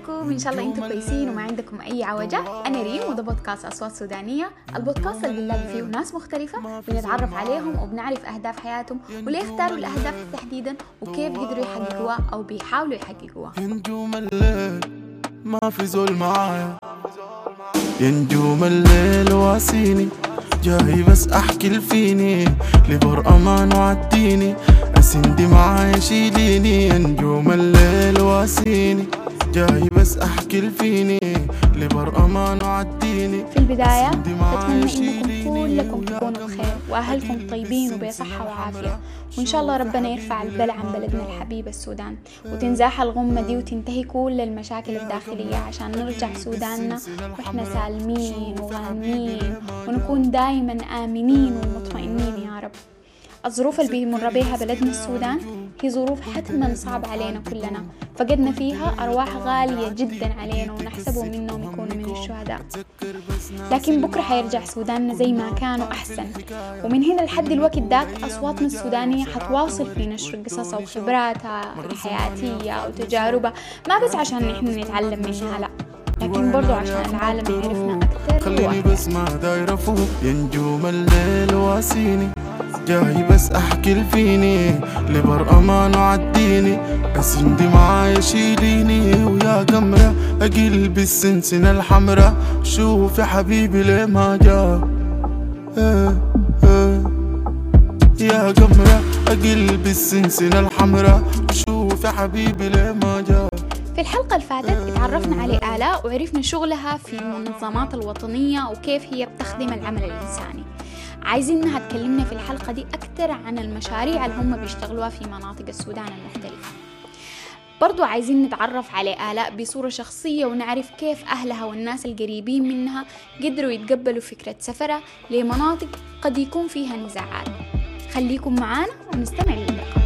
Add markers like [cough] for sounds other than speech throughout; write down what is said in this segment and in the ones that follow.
ازيكم إن شاء الله أنتم كويسين وما عندكم أي عوجة. أنا ريم وده بودكاست أصوات سودانية. البودكاست اللي بنلاقي فيه ناس مختلفة بنتعرف عليهم وبنعرف أهداف حياتهم وليه اختاروا الأهداف تحديدا وكيف قدروا يحققوها أو بيحاولوا يحققوها. نجوم الليل ما في زول معايا. يا نجوم الليل واسيني. جاي بس أحكي الفيني لبر أمان وعديني. أسندي معايا شيليني. يا نجوم الليل واسيني. جاي بس أحكي الفيني لبر أمان وعديني في البداية إنكم شيليني كلكم تكونوا بخير وأهلكم طيبين وبصحة وعافية. وإن شاء الله ربنا يرفع البلاء عن بلدنا الحبيب السودان وتنزاح الغمة دي وتنتهي كل المشاكل الداخلية عشان نرجع سوداننا وإحنا سالمين وغانمين ونكون دايما آمنين ومطمئنين يا رب. الظروف اللي بيمر بها بلدنا السودان هي ظروف حتما صعبة علينا كلنا. فقدنا فيها أرواح غالية جدا علينا ونحسبهم منهم يكونوا من الشهداء. لكن بكرة حيرجع سوداننا زي ما كانوا أحسن. ومن هنا لحد الوقت داك أصواتنا السودانية حتواصل في نشر قصصها وخبراتها الحياتية وتجاربها ما بس عشان نحن نتعلم منها لا. لكن برضو عشان العالم يعرفنا أكتر خليني وأكتر بس ما داير أفوق. يا نجوم الليل واسيني. جاي بس أحكي الفيني لبر أمان وعديني اسندي معايا شيليني ويا قمرة قلبي السنسنة الحمرا شوف يا حبيبي ليه ما جا. إيه إيه يا قمرة قلبي السنسنة الحمرا شوف يا حبيبي ليه ما جا. في الحلقة اللي فاتت اتعرفنا على آلاء وعرفنا شغلها في المنظمات الوطنية وكيف هي بتخدم العمل الإنساني. عايزينها تكلمنا في الحلقة دي أكتر عن المشاريع اللي هم بيشتغلوها في مناطق السودان المختلفة. برضو عايزين نتعرف على آلاء بصورة شخصية ونعرف كيف أهلها والناس القريبين منها قدروا يتقبلوا فكرة سفرها لمناطق قد يكون فيها نزاعات. خليكم معانا ونستمع للقاء.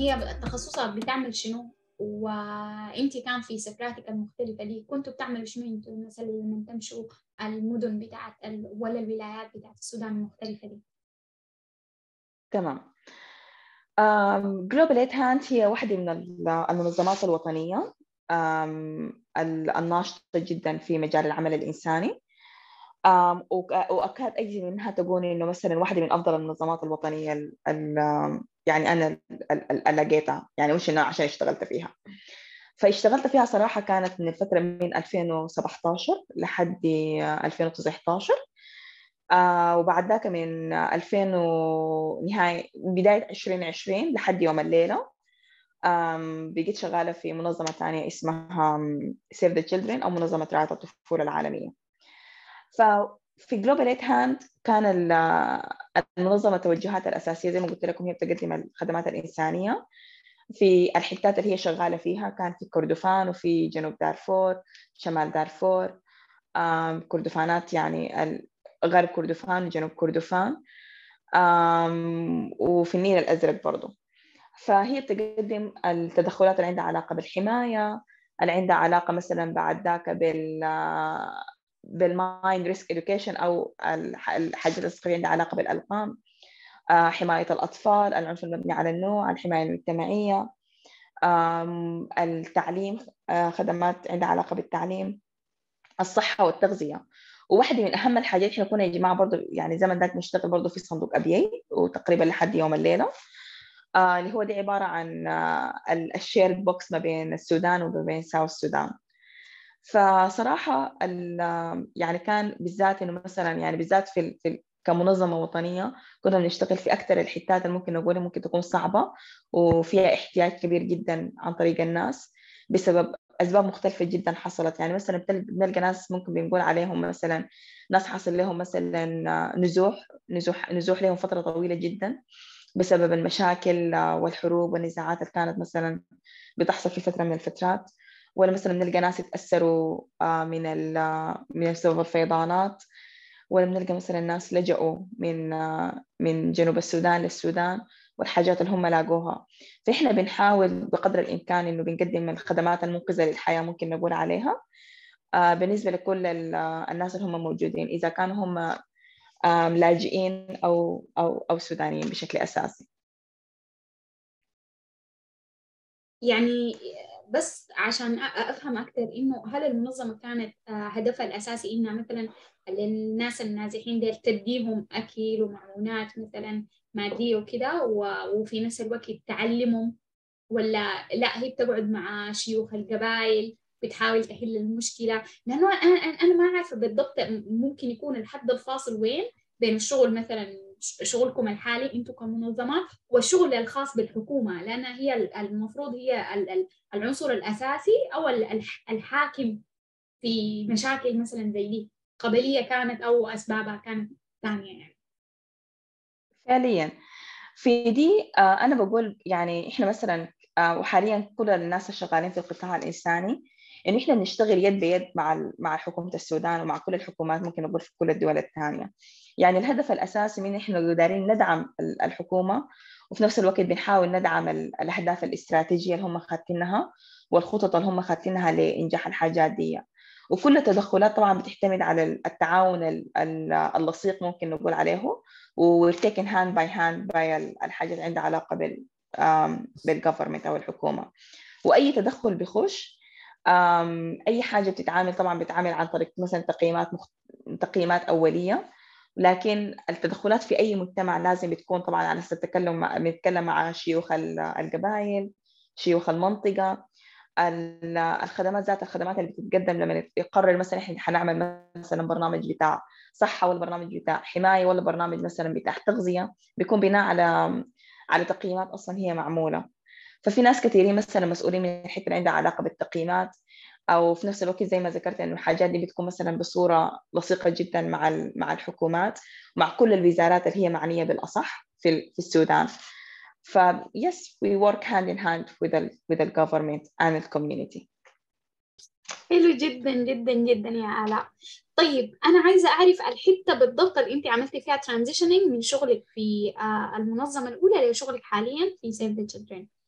هي تخصصها بتعمل شنو؟ وانت كان في سفراتك المختلفة دي كنتوا بتعملوا شنو أنتوا مثلا لما تمشوا المدن بتاعت ولا الولايات بتاعت السودان المختلفة دي؟ تمام. Global Aid Hand هي واحدة من ال- المنظمات الوطنية. الناشطة جدا في مجال العمل الإنساني. وأكاد أجزم منها تقول إنه مثلا واحدة من أفضل المنظمات الوطنية ال- ال- يعني ال- اللي لقيتها. يعني مش إنه عشان اشتغلت فيها. فاشتغلت فيها صراحة كانت من الفترة من 2017 لحد 2019 آه وبعد ذاك من 2000 ونهاية بداية 2020 لحد يوم الليلة. بقيت شغالة في منظمة ثانية اسمها Save the Children أو منظمة رعاية الطفولة العالمية. ففي Global Aid Hand كان ال- المنظمة توجهاتها الأساسية زي ما قلت لكم هي بتقدم الخدمات الإنسانية. في الحتات اللي هي شغالة فيها كان في كردفان وفي جنوب دارفور شمال دارفور. كردفانات يعني غرب كردفان وجنوب كردفان. وفي النيل الأزرق برضو. فهي بتقدم التدخلات اللي عندها علاقة بالحماية اللي عندها علاقة مثلا بعد ذاك بال بال mine risk أو الح- الحاجات الصغيرة عندها علاقة بالألقام آه، حماية الأطفال العنف المبني على النوع الحماية المجتمعية آم، التعليم آه، خدمات عندها علاقة بالتعليم الصحة والتغذية. وواحدة من أهم الحاجات إحنا كنا يا جماعة برضو يعني زمن ذاك نشتغل برضو في صندوق أبيي وتقريبا لحد يوم الليلة آه اللي هو دي عبارة عن ال share box ما بين السودان وما بين south السودان فصراحة يعني كان بالذات إنه مثلا يعني بالذات في, في كمنظمة وطنية كنا بنشتغل في أكثر الحتات اللي ممكن نقولها ممكن تكون صعبة وفيها احتياج كبير جدا عن طريق الناس بسبب أسباب مختلفة جدا حصلت. يعني مثلا بنلقى ناس ممكن بنقول عليهم مثلا ناس حصل لهم مثلا نزوح نزوح نزوح لهم فترة طويلة جدا بسبب المشاكل والحروب والنزاعات اللي كانت مثلا بتحصل في فترة من الفترات. ولا مثلا بنلقى ناس يتأثروا آه، من من سبب الفيضانات ولا بنلقى مثلا ناس لجأوا من آه، من جنوب السودان للسودان والحاجات اللي هم لاقوها. فإحنا بنحاول بقدر الإمكان إنه بنقدم الخدمات المنقذة للحياة ممكن نقول عليها. آه، بالنسبة لكل الناس اللي هم موجودين إذا كانوا هم لاجئين أو أو أو سودانيين بشكل أساسي. يعني بس عشان أفهم أكثر إنه هل المنظمة كانت هدفها الأساسي إنها مثلا الناس النازحين ديل تديهم اكل ومعونات مثلا مادية وكذا وفي نفس الوقت تعلمهم ولا لا هي بتقعد مع شيوخ القبائل بتحاول تحل المشكلة؟ لأنه أنا أنا ما عارفه بالضبط ممكن يكون الحد الفاصل وين بين الشغل مثلا شغلكم الحالي أنتم كمنظمات والشغل الخاص بالحكومة لأن هي المفروض هي العنصر الأساسي أو الحاكم في مشاكل مثلا زي دي قبلية كانت أو أسبابها كانت ثانية يعني. فعليا. في دي آه، أنا بقول يعني إحنا مثلا آه، وحاليا كل الناس الشغالين في القطاع الإنساني. انه إحنا بنشتغل يد بيد مع مع حكومة السودان ومع كل الحكومات ممكن نقول في كل الدول الثانية. يعني الهدف الأساسي من إحنا دايرين ندعم الحكومة وفي نفس الوقت بنحاول ندعم الأهداف الاستراتيجية اللي هم خاتينها والخطط اللي هم خاتينها لإنجاح الحاجات دي. وكل التدخلات طبعا بتعتمد على التعاون اللصيق ممكن نقول عليه و taken hand by hand by الحاجات عندها علاقة بال بال government أو الحكومة. وأي تدخل بيخش أي حاجة بتتعامل طبعا بتتعامل عن طريق مثلا تقييمات مخ... تقييمات أولية. لكن التدخلات في أي مجتمع لازم بتكون طبعا على أساس التكلم بنتكلم مع شيوخ القبائل شيوخ المنطقة. الخدمات ذات الخدمات اللي بتتقدم لما يقرر مثلا إحنا حنعمل مثلا برنامج بتاع صحة ولا برنامج بتاع حماية ولا برنامج مثلا بتاع تغذية بيكون بناء على على تقييمات أصلا هي معمولة. ففي ناس كثيرين مثلا مسؤولين من الحته اللي عندها علاقة بالتقييمات أو في نفس الوقت زي ما ذكرت إنه الحاجات دي بتكون مثلا بصورة لصيقة جدا مع مع الحكومات مع كل الوزارات اللي هي معنية بالأصح في في السودان. ف yes we work hand in hand with the with the government and the community. حلو جدا جدا جدا يا آلاء. طيب أنا عايزة أعرف الحتة بالضبط اللي أنت عملتي فيها ترانزيشننج من شغلك في آه، المنظمة الأولى لشغلك حاليا في Save the Children.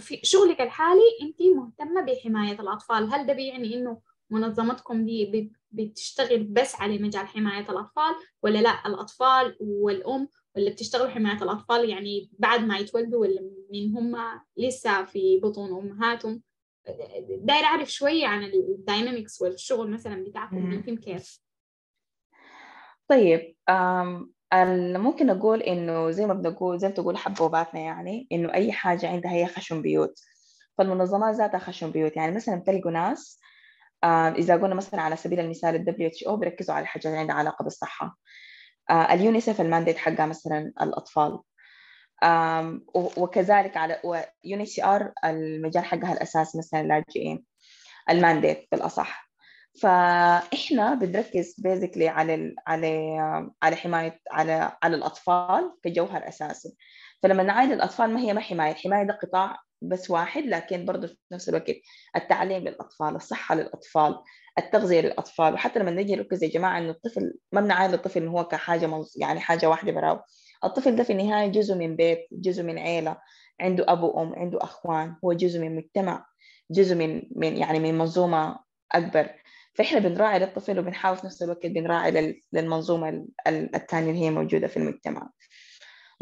في شغلك الحالي انت مهتمة بحماية الأطفال. هل ده بيعني إنه منظمتكم دي بتشتغل بس على مجال حماية الأطفال ولا لأ؟ الأطفال والأم ولا بتشتغلوا حماية الأطفال يعني بعد ما يتولدوا ولا من هم لسه في بطون أمهاتهم؟ داير أعرف شوية عن الداينامكس والشغل مثلا بتاعكم يمكن كيف؟ طيب ممكن أقول إنه زي ما بنقول زي ما تقول حبوباتنا يعني إنه أي حاجة عندها هي خشم بيوت. فالمنظمات ذاتها خشم بيوت. يعني مثلا بتلقوا ناس إذا قلنا مثلا على سبيل المثال ال WHO بيركزوا على حاجات عندها علاقة بالصحة. اليونيسف ال mandate حقها مثلا الأطفال. وكذلك ال UNHCR المجال حقها الأساسي مثلا اللاجئين ال mandate بالأصح. فإحنا بنركز basically على على على حماية على على الأطفال كجوهر أساسي. فلما نعاين الأطفال ما هي ما حماية الحمايه ده قطاع بس واحد لكن برضه في نفس الوقت التعليم للأطفال الصحة للأطفال التغذية للأطفال. وحتى لما نجي نركز يا جماعة إنه الطفل ما بنعاين الطفل إنه هو كحاجة يعني حاجة واحدة براو الطفل ده في النهاية جزء من بيت جزء من عيلة عنده اب وأم عنده أخوان هو جزء من مجتمع جزء من من يعني من منظومة أكبر. فإحنا بنراعي للطفل وبنحاول في نفس الوقت بنراعي للمنظومة الثانية اللي هي موجودة في المجتمع.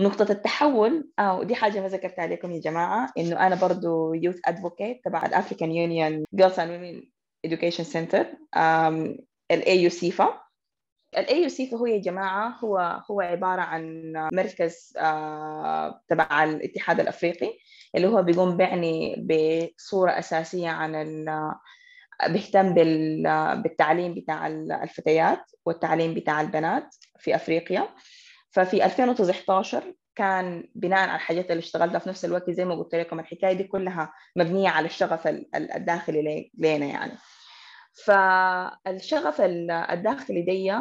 نقطة التحول أو دي حاجة ما ذكرتها لكم يا جماعة إنه أنا برضو youth advocate تبع ال African Union Girls and Women Education Center ال AU CIEFFA ال CIEFFA هو يا جماعة هو هو عبارة عن مركز آه، تبع الاتحاد الأفريقي اللي هو بيقوم بيعني بصورة أساسية عن بيهتم بالتعليم بتاع الفتيات والتعليم بتاع البنات في أفريقيا. ففي 2019 كان بناء على الحاجات اللي اشتغلتها في نفس الوقت زي ما قلت لكم الحكاية دي كلها مبنية على الشغف الداخلي لينا يعني. فالشغف الداخلي دي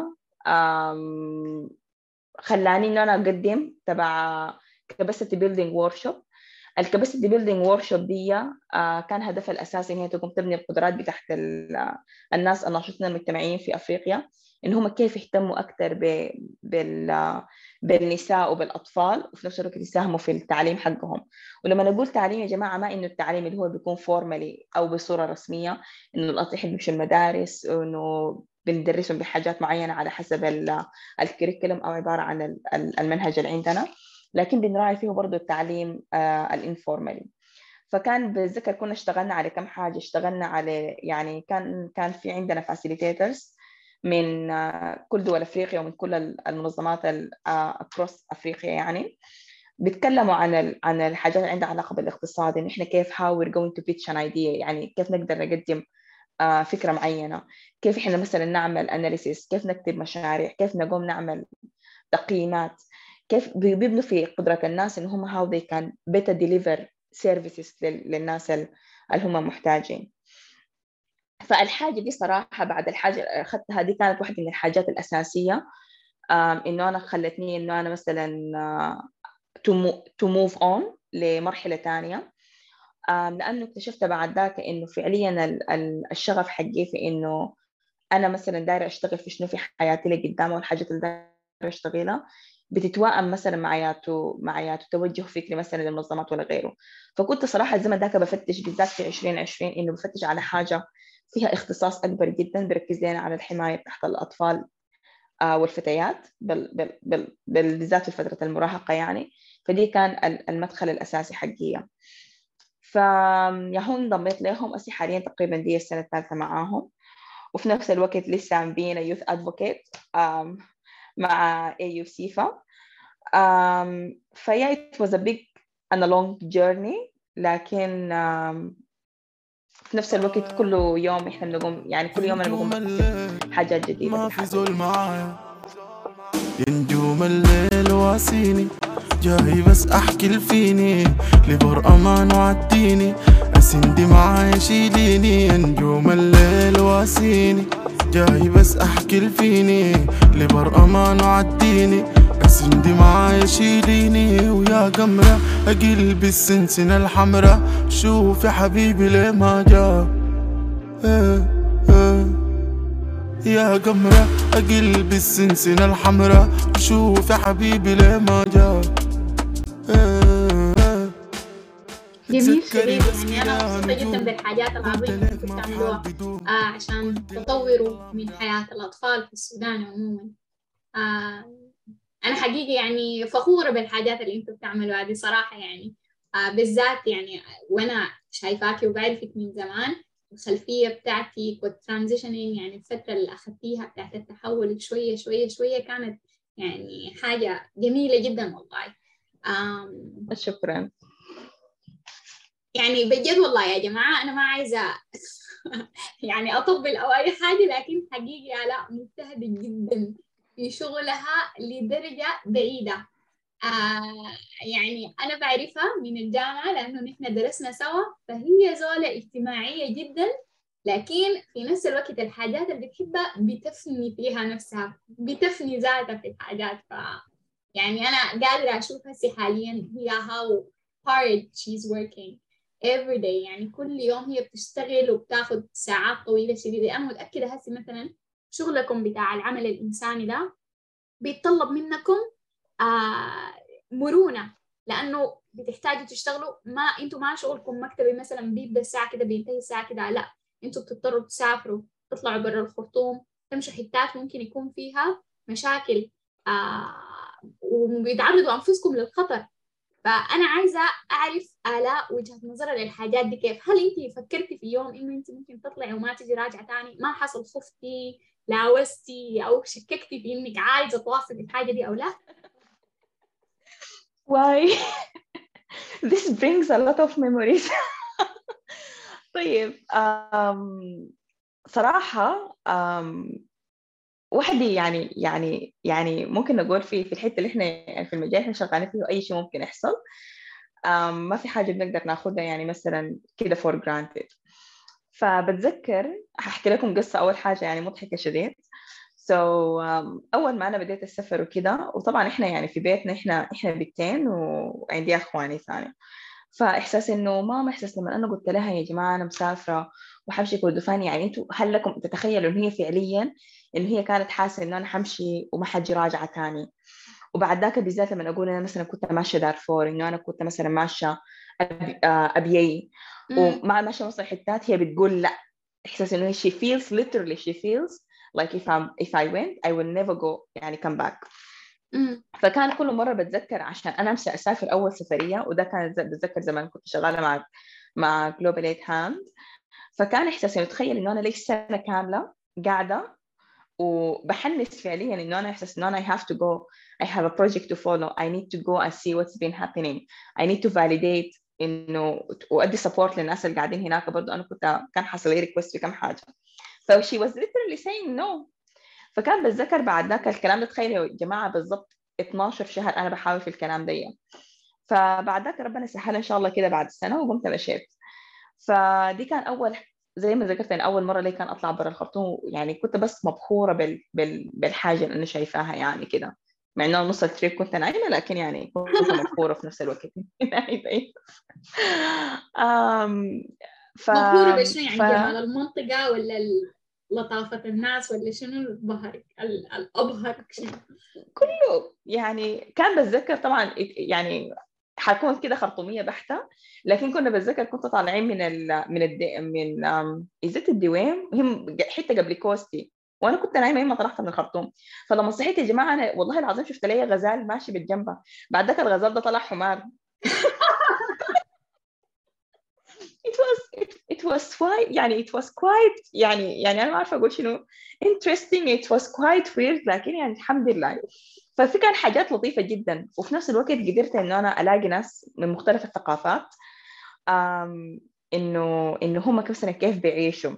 خلاني إن أنا أقدم تبع capacity building workshop ال capacity building workshop دي آه، كان هدفها الأساسي إن هي تقوم تبني القدرات بتاعت الناس الناشطين المجتمعيين في أفريقيا إن هم كيف يهتموا أكثر بال بالنساء وبالأطفال وفي نفس الوقت يساهموا في التعليم حقهم. ولما نقول تعليم يا جماعة ما إنه التعليم اللي هو بيكون formally أو بصورة رسمية إنه الأطفال يمشوا المدارس وإنه بندرسهم بحاجات معينة على حسب ال curriculum أو عبارة عن المنهج اللي عندنا. لكن بنراعي فيه برضه التعليم آه، ال informally. فكان بتذكر كنا اشتغلنا على كم حاجة اشتغلنا على يعني كان كان في عندنا facilitators من آه، كل دول أفريقيا ومن كل المنظمات اكروس أفريقيا يعني. بيتكلموا عن عن الحاجات اللي عندها علاقة بالاقتصاد إن إحنا كيف how we're going to pitch an idea يعني كيف نقدر نقدم آه، فكرة معينة. كيف إحنا مثلا نعمل اناليسيس كيف نكتب مشاريع كيف نقوم نعمل تقييمات. كيف بيبنوا في قدرة الناس إن هم how they can better deliver services للناس اللي هم محتاجين. فالحاجة دي صراحة بعد الحاجة أخذتها دي كانت واحدة من الحاجات الأساسية إنه أنا خلتني إنه أنا مثلا to move on لمرحلة ثانية لأنه اكتشفت بعد ذاك إنه فعليا الشغف حقي في إنه أنا مثلا دايرة أشتغل في شنو في حياتي لقدام والحاجات اللي دايرة أشتغلها. بتتوائم مثلا معياته معياته توجه فكري مثلا للمنظمات ولا غيره. فكنت صراحة الزمن ذاك بفتش بالذات في 2020 إنه بفتش على حاجة فيها اختصاص أكبر جدا بركز لنا على الحماية تحت الأطفال آه، والفتيات بالذات في فترة المراهقة يعني. فدي كان المدخل الأساسي حقي. فيهون انضميت لهم أسي حاليا تقريبا دي السنة الثالثة معاهم. وفي نفس الوقت لسه عم بينا يوث ادفوكيت مع AU سيفا um, فيا it was a big and a long journey لكن um, في نفس الوقت كل يوم إحنا بنقوم يعني كل يوم أنا بقوم حاجات جديدة ما في زول معايا ينجوم الليل واسيني جاي بس أحكي الفيني لبر أمان وعديني أسندي معايا شيليني ينجوم الليل واسيني. جاي بس أحكي الفيني لبر أمان وعديني اسندي معايا شيليني ويا قمرة اقلب السنسنة الحمرة شوف يا حبيبي ليه ما جا. إيه إيه. يا قمرة اقلب السنسنة الحمرة شوف يا حبيبي ليه ما جا. جميل شديد يعني أنا مبسوطة جدا بالحاجات العظيمه اللي بتعملوها آه عشان تطوروا من حياة الأطفال في السودان عموما. آه أنا حقيقي يعني فخورة بالحاجات اللي أنتم بتعملوها هذه صراحة يعني. آه بالذات يعني وأنا شايفاكي وبعرفك من زمان الخلفية بتاعتك والترانزيشنينج يعني الفترة اللي أخذتيها بتاعت التحول شوية شوية شوية كانت يعني حاجة جميلة جدا والله. شكرا. يعني بجد والله يا جماعة أنا ما عايزة [laughs] يعني أطبل أو أي حاجة لكن حقيقي آلاء مجتهدة جدا في شغلها لدرجة بعيدة. آه يعني أنا بعرفها من الجامعة لأنه نحن درسنا سوا فهي زولة اجتماعية جدا لكن في نفس الوقت الحاجات اللي بتحبها بتفني فيها نفسها بتفني ذاتها في الحاجات. ف يعني أنا قادرة أشوف هسي حاليا هي how hard she's working. Every day. يعني كل يوم هي بتشتغل وبتاخد ساعات طويلة شديدة. أنا متأكدة هسي مثلا شغلكم بتاع العمل الإنساني ده بيتطلب منكم آه مرونة لأنه بتحتاجوا تشتغلوا. ما أنتوا ما شغلكم مكتبي مثلا بيبدأ الساعة كده بينتهي الساعة كده. لا أنتوا بتضطروا تسافروا تطلعوا برا الخرطوم تمشوا حتات ممكن يكون فيها مشاكل آه وبيتعرضوا أنفسكم للخطر. فأنا عايزة أعرف آلاء وجهة نظرها للحاجات دي كيف. هل انت فكرتي في يوم إنه انت ممكن تطلعي وما تجي راجعة ثاني ما حصل خفتي لاوستي أو شككتي في إنك عايزة تواصلي الحاجة دي أو لا؟ why this brings a lot of memories. [laughs] طيب um, صراحة um, وحدي يعني يعني يعني ممكن نقول في في الحتة اللي إحنا يعني في المجال إحنا شغالين فيه أي شيء ممكن يحصل ما في حاجة بنقدر ناخذها يعني مثلا كده for granted فبتذكر هحكي لكم قصة أول حاجة يعني مضحكة شديد. so, um, أول ما أنا بديت السفر وكده وطبعا إحنا يعني في بيتنا إحنا إحنا بنتين وعندي اخواني ثاني. فإحساس إنه ماما إحساس لما أنا قلت لها يا جماعة أنا مسافرة وحمشي كردفان يعني أنتوا هل لكم تتخيلوا انه هي فعليا انه هي كانت حاسة إنه أنا حمشي وما حجي راجعه ثاني وبعد ذاك بالذات لما أقول أنا مثلا كنت ماشية دارفور إنه أنا كنت مثلا ماشية أبي ابيي ومع ماشية وسط حتات هي بتقول لا. إحساس إنه she feels literally she feels like if I'm if I went I will never go. يعني come back. فكان كل مرة بتذكر عشان أنا أمشي أسافر أول سفرية وده كان بتذكر زمان كنت شغالة مع مع Global Hand فكان احساسي إنه تخيل إنه أنا لي سنة كاملة قاعدة وبحنس فعليا إنه أنا أحسسها إنه أنا I have to go. I have a project to follow. I need to go and see what's been happening. I need to validate إنه وأدي support للناس اللي قاعدين هناك. برضه أنا كنت كان حصل لي request في كم حاجة. ف she was literally saying no. فكان بتذكر بعد ذاك الكلام. ده تخيلوا يا جماعة بالضبط 12 شهر أنا بحاول في الكلام ده فبعد ذاك ربنا سهل إن شاء الله كده بعد السنة وقمت مشيت. فدي كان أول زي ما ذكرت ان أول مرة لي كان أطلع برا الخرطوم؟ يعني كنت بس مبهورة بال... بال... بالحاجة اللي أنا شايفاها يعني كده. مع إنه نص التريب كنت نايمة لكن يعني كنت مبهورة في نفس الوقت. [laughs] [laughs] أم ف... مبهورة بشنو يعني ف... جمال المنطقة ولا لطافة الناس ولا شنو؟ بهرك الأبهر؟ كله يعني كان بتذكر طبعا يعني حكون كده خرطومية بحتة لكن كنا بتذكر كنت طالعين من ال من الدي من ازت الدوام هم حتة قبل كوستي وأنا كنت نايمة ما طلعت من الخرطوم. فلما صحيت يا جماعة أنا والله العظيم شفت لي غزال ماشي بالجنبة. بعد ذاك الغزال ده طلع حمار. [laughs] It was it, it was quite يعني it was quite يعني يعني أنا ما عارفة أقول شنو. Interesting it was quite weird لكن يعني الحمد لله. ففي كان حاجات لطيفة جدا وفي نفس الوقت قدرت إنه أنا ألاقي ناس من مختلف الثقافات إنه إنه هم مثلا كيف بيعيشوا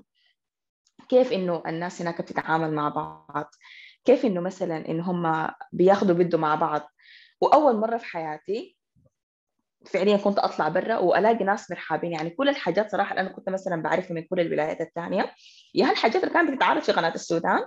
كيف إنه الناس هناك بتتعامل مع بعض كيف إنه مثلا إنه هم بياخدوا بيدوا مع بعض. وأول مرة في حياتي فعليا كنت أطلع برا وألاقي ناس مرحابين. يعني كل الحاجات صراحة اللي أنا كنت مثلا بعرفها من كل الولايات الثانية يا هالحاجات اللي كانت بتتعرض في قناة السودان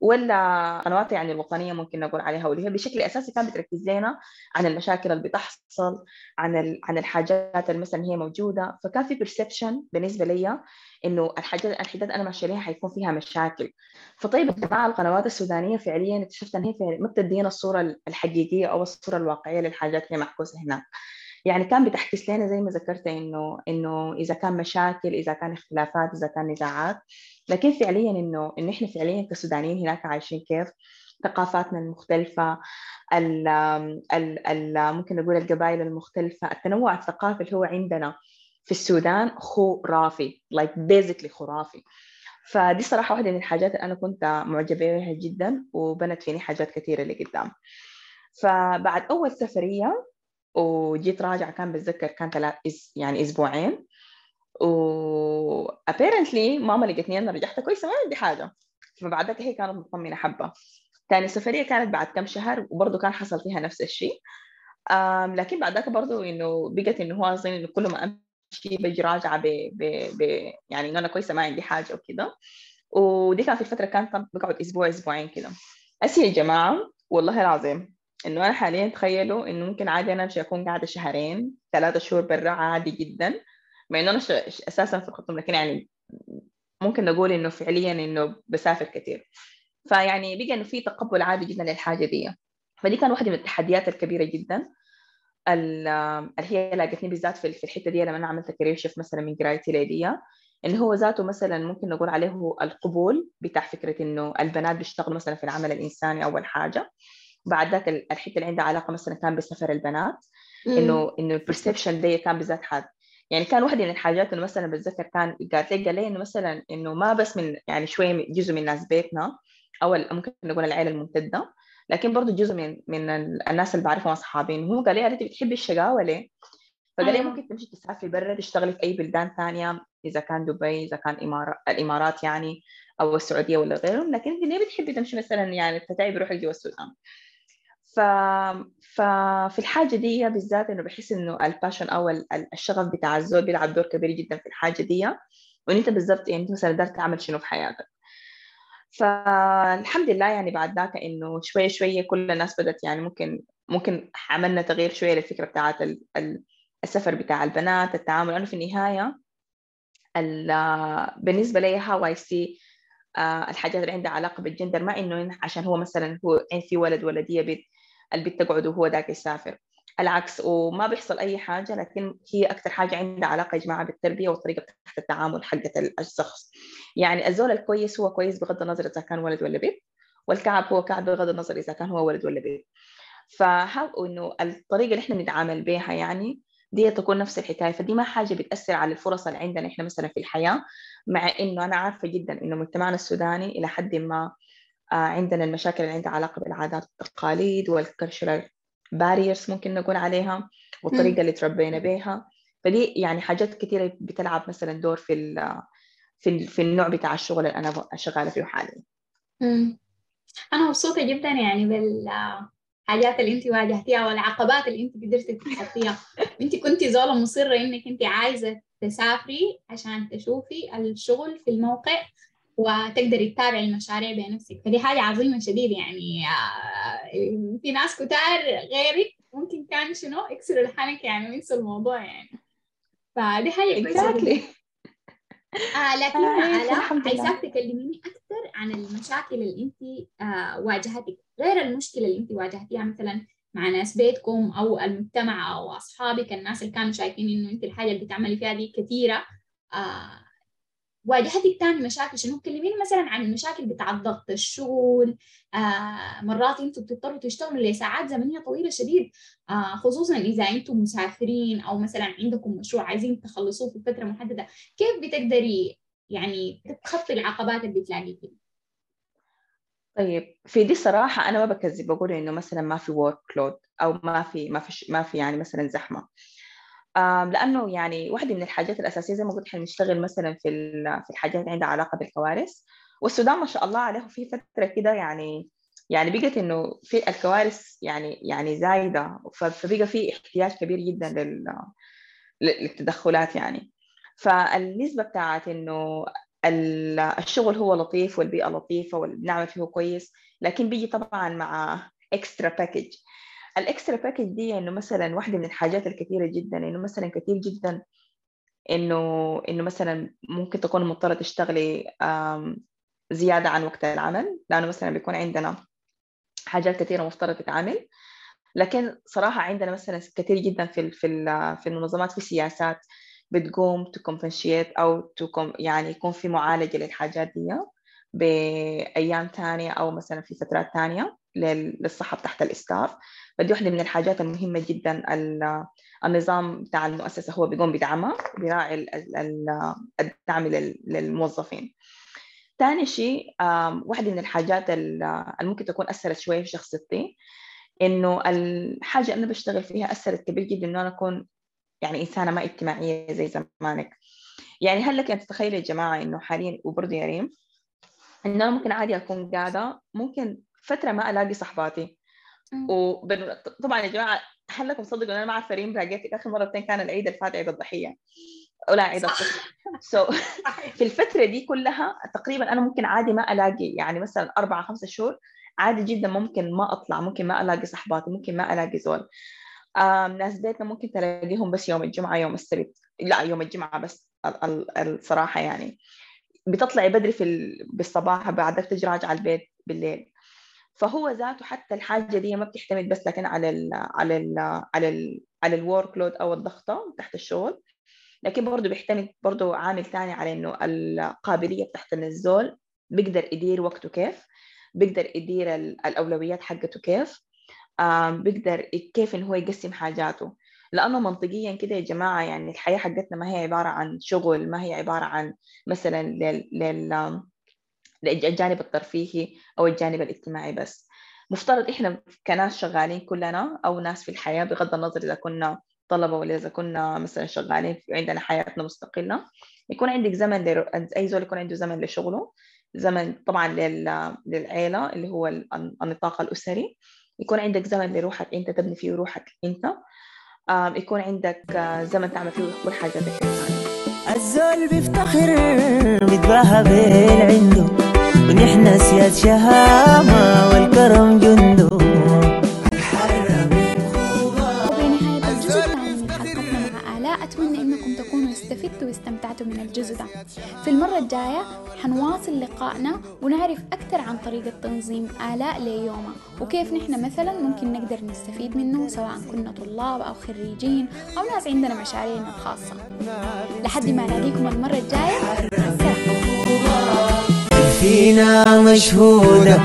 ولا قنوات يعني الوطنية ممكن نقول عليها واللي هي بشكل أساسي كانت بتركز لنا عن المشاكل اللي بتحصل عن عن الحاجات اللي مثلا هي موجودة. فكان في برسبشن بالنسبة لي إنه الحاجات الحداد أنا ماشية لها حيكون فيها مشاكل. فطيب يا جماعة القنوات السودانية فعليا اكتشفت إن هي ما بتدينا الصورة الحقيقية أو الصورة الواقعية للحاجات اللي محكوسه هناك. يعني كان بتحكي لنا زي ما ذكرت إنه إنه إذا كان مشاكل إذا كان اختلافات إذا كان نزاعات لكن فعليا إنه انه إحنا فعليا كسودانيين هناك عايشين كيف؟ ثقافاتنا المختلفة ال ال ال ممكن نقول القبائل المختلفة. التنوع الثقافي اللي هو عندنا في السودان خرافي like basically خرافي فدي صراحة واحدة من الحاجات اللي أنا كنت معجبة بها جدا وبنت فيني حاجات كثيرة لقدام فبعد أول سفرية وجيت راجع كان بتذكر كان ثلاث يعني أسبوعين. و apparently ماما لقيتني أنا رجعت كويسة ما عندي حاجة. فبعد ذلك هي كانت مطمنة حبة. ثاني سفرية كانت بعد كم شهر وبرضه كان حصل فيها نفس الشيء. لكن بعد ذاك برضه إنه بقت إنه هو أصلا إنه كل ما أمشي بجي راجعة ب, ب, ب يعني إنه أنا كويسة ما عندي حاجة وكذا ودي كانت الفترة كانت بقعد أسبوع أسبوعين كذا اسي يا جماعة والله العظيم انه أنا حاليا تخيلوا إنه ممكن عادي أنا امشي اكون قاعدة شهرين ثلاثة شهور برا عادي جدا مع إنه أنا أساسا في الخطوم لكن يعني ممكن نقول إنه فعليا إنه بسافر كثير فيعني بقى إنه في تقبل عادي جدا للحاجة دي. فدي كان واحدة من التحديات الكبيرة جدا. اللي هي لاقتني بالذات في الحتة دي لما أنا عملت كارير شيف مثلا من قرايتي ليدية إنه هو ذاته مثلا ممكن نقول عليه القبول بتاع فكرة إنه البنات بيشتغلوا مثلا في العمل الإنساني أول حاجة. بعد ذاك الحتة اللي عندها علاقة مثلا كان بسفر البنات انه إنه البرسبشن دي كان بالذات حاد يعني كان واحدة من الحاجات إنه مثلا بتذكر كان قالت لي قال لي إنه مثلا إنه ما بس من يعني شوية جزء من ناس بيتنا أو ممكن نقول العائله الممتدة لكن برضه جزء من من الناس اللي بعرفهم اصحابي هو قال لي أنت بتحبي الشقاوة ليه؟ فقال لي أيوة. ممكن تمشي تسافري برا تشتغلي في أي بلدان ثانية إذا كان دبي إذا كان إمارات الإمارات يعني أو السعودية ولا غيرهم لكن انت ليه بتحبي تمشي مثلا يعني تتعبي روحك جوا السودان ف... ففي الحاجة دي بالذات إنه بحس إنه الباشن أو الشغف بتاع الزول بيلعب دور كبير جدا في الحاجة دي وإن أنت بالضبط يعني أنت مثلا قدرت تعمل شنو في حياتك. فالحمد لله يعني بعد ذاك إنه شوية شوية كل الناس بدأت يعني ممكن ممكن عملنا تغيير شوية للفكرة بتاعت ال... ال... السفر بتاع البنات التعامل. لأنه في النهاية بالنسبة لي how I see الحاجات اللي عندها علاقة بالجندر ما إنه عشان هو مثلا هو في ولد ولد البنت تقعد وهو ذاك يسافر. العكس وما بيحصل أي حاجة لكن هي أكثر حاجة عندها علاقة يا جماعة بالتربية والطريقة بتاعت التعامل حقت الشخص. يعني الزول الكويس هو كويس بغض النظر إذا كان ولد ولا بنت والكعب هو كعب بغض النظر إذا كان هو ولد ولا بنت. ف how إنه الطريقة اللي إحنا بنتعامل بها يعني دي تكون نفس الحكاية. فدي ما حاجة بتأثر على الفرص اللي عندنا إحنا مثلا في الحياة مع إنه أنا عارفة جدا إنه مجتمعنا السوداني إلى حد ما عندنا المشاكل اللي عندها علاقة بالعادات والتقاليد وال cultural barriers ممكن نقول عليها والطريقة اللي تربينا بها فدي يعني حاجات كثيره بتلعب مثلا دور في في في النوع بتاع الشغل اللي أنا شغالة فيه حاليا. أنا مبسوطة جدا يعني بال الحاجات اللي انت واجهتيها والعقبات اللي انت قدرتي تتخطيها [laughs] انت كنتي زوله مصرة إنك انت عايزة تسافري عشان تشوفي الشغل في الموقع وتقدري تتابعي المشاريع بنفسك فدي حاجة عظيمة شديد يعني آه، في ناس كتار غيرك ممكن كان شنو يكسروا الحنك يعني وينسوا الموضوع يعني. فدي حاجة كويسة exactly. [laughs] آه لكن آه عايزاك تكلميني أكثر عن المشاكل اللي أنت آه واجهتك. غير المشكلة اللي أنت واجهتيها مثلا مع ناس بيتكم أو المجتمع أو أصحابك الناس اللي كانوا شايفين إنه أنت الحاجة اللي بتعملي فيها دي كثيرة آه واجهتك تاني مشاكل؟ شنو كلميني مثلا عن المشاكل بتاع ضغط الشغل؟ آه مرات أنتم بتضطروا تشتغلوا لساعات زمنية طويلة شديد آه خصوصا إذا أنتم مسافرين أو مثلا عندكم مشروع عايزين تخلصوه في فترة محددة. كيف بتقدري يعني تتخطي العقبات اللي بتلاقيها طيب في دي صراحة أنا ما بكذب بقول إنه مثلا ما في ورك لود أو ما في ما في ما في يعني مثلا زحمة. لأنه يعني واحدة من الحاجات الأساسية زي ما قلت إحنا بنشتغل مثلا في في الحاجات اللي عندها علاقة بالكوارث. والسودان ما شاء الله عليه في فترة كده يعني يعني بقت إنه في الكوارث يعني يعني زايدة فبقى في احتياج كبير جدا لل للتدخلات يعني. فالنسبة بتاعت إنه الشغل هو لطيف والبيئة لطيفة والنعمل فيه كويس لكن بيجي طبعا مع extra package ال extra package دي إنه مثلا واحدة من الحاجات الكثيرة جدا إنه مثلا كثير جدا إنه إنه مثلا ممكن تكون مضطرة تشتغلي زيادة عن وقت العمل لأنه مثلا بيكون عندنا حاجات كثيرة مفترض تتعمل. لكن صراحة عندنا مثلا كثير جدا في في في المنظمات في سياسات بتقوم تكمبنشيت أو تكم يعني يكون في معالجة للحاجات دي بأيام ثانية أو مثلا في فترات ثانية للصحة تحت الإستاف. فدي واحدة من الحاجات المهمة جدا. النظام بتاع المؤسسة هو بيقوم بدعمها بيراعي الدعم للموظفين. ثاني شيء واحدة من الحاجات اللي ممكن تكون أثرت شوية في شخصيتي إنه الحاجة اللي أنا بشتغل فيها أثرت كبير جدا إنه أنا أكون يعني إنسانة ما اجتماعية زي زمانك. يعني هل لك أن تتخيلوا يا جماعة إنه حاليا وبرضه يا ريم إنه أنا ممكن عادي أكون قاعدة ممكن فترة ما ألاقي صحباتي. وطبعا يا جماعة هل لكم تصدقوا أنا ما اعرف ريم راجعتك اخر مرتين كان العيد اللي فات عيد الضحية. ولا عيد الفطر سو so, في الفترة دي كلها تقريبا أنا ممكن عادي ما ألاقي يعني مثلا أربعة خمسة شهور عادي جدا ممكن ما أطلع ممكن ما ألاقي صحباتي ممكن ما ألاقي زول. ناس بيتنا ممكن تلاقيهم بس يوم الجمعة يوم السبت. لا يوم الجمعة بس الصراحة يعني. بتطلعي بدري في بالصباح بعدك تجي على البيت بالليل. فهو ذاته حتى الحاجة دي ما بتعتمد بس لكن على ال على ال على ال على الورك لود أو الضغطة تحت الشغل لكن برضه بيعتمد برضه عامل ثاني على إنه القابلية بتاعت الزول بيقدر يدير وقته كيف بيقدر يدير الأولويات حقته كيف بيقدر كيف إنه هو يقسم حاجاته. لأنه منطقيا كده يا جماعة يعني الحياة حقتنا ما هي عبارة عن شغل ما هي عبارة عن مثلا لل, لل الجانب الترفيهي أو الجانب الاجتماعي بس. مفترض إحنا كناس شغالين كلنا أو ناس في الحياة بغض النظر إذا كنا طلبة ولا إذا كنا مثلا شغالين عندنا حياتنا مستقلة. يكون عندك زمن لر... أي زول يكون عنده زمن لشغله زمن طبعا لل... للعيلة اللي هو النطاق الأسري. يكون عندك زمن لروحك أنت تبني فيه روحك أنت. يكون عندك زمن تعمل فيه كل حاجاتك الزول بيفتخر بيتباهى بالعنده ونحن سياد شهامة والكرم جندو. وبنهاية الجزء الثاني من حلقتنا الجزء ده. في المرة الجاية حنواصل لقائنا ونعرف أكثر عن طريقة تنظيم آلاء ليومها وكيف نحن مثلا ممكن نقدر نستفيد منه سواء كنا طلاب أو خريجين أو ناس عندنا مشاريعنا الخاصة. لحد ما ألاقيكم المرة الجاية فينا مشهودة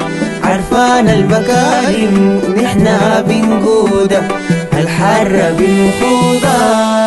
عرفان المكارم نحنا بنقودة الحرة بنخوضها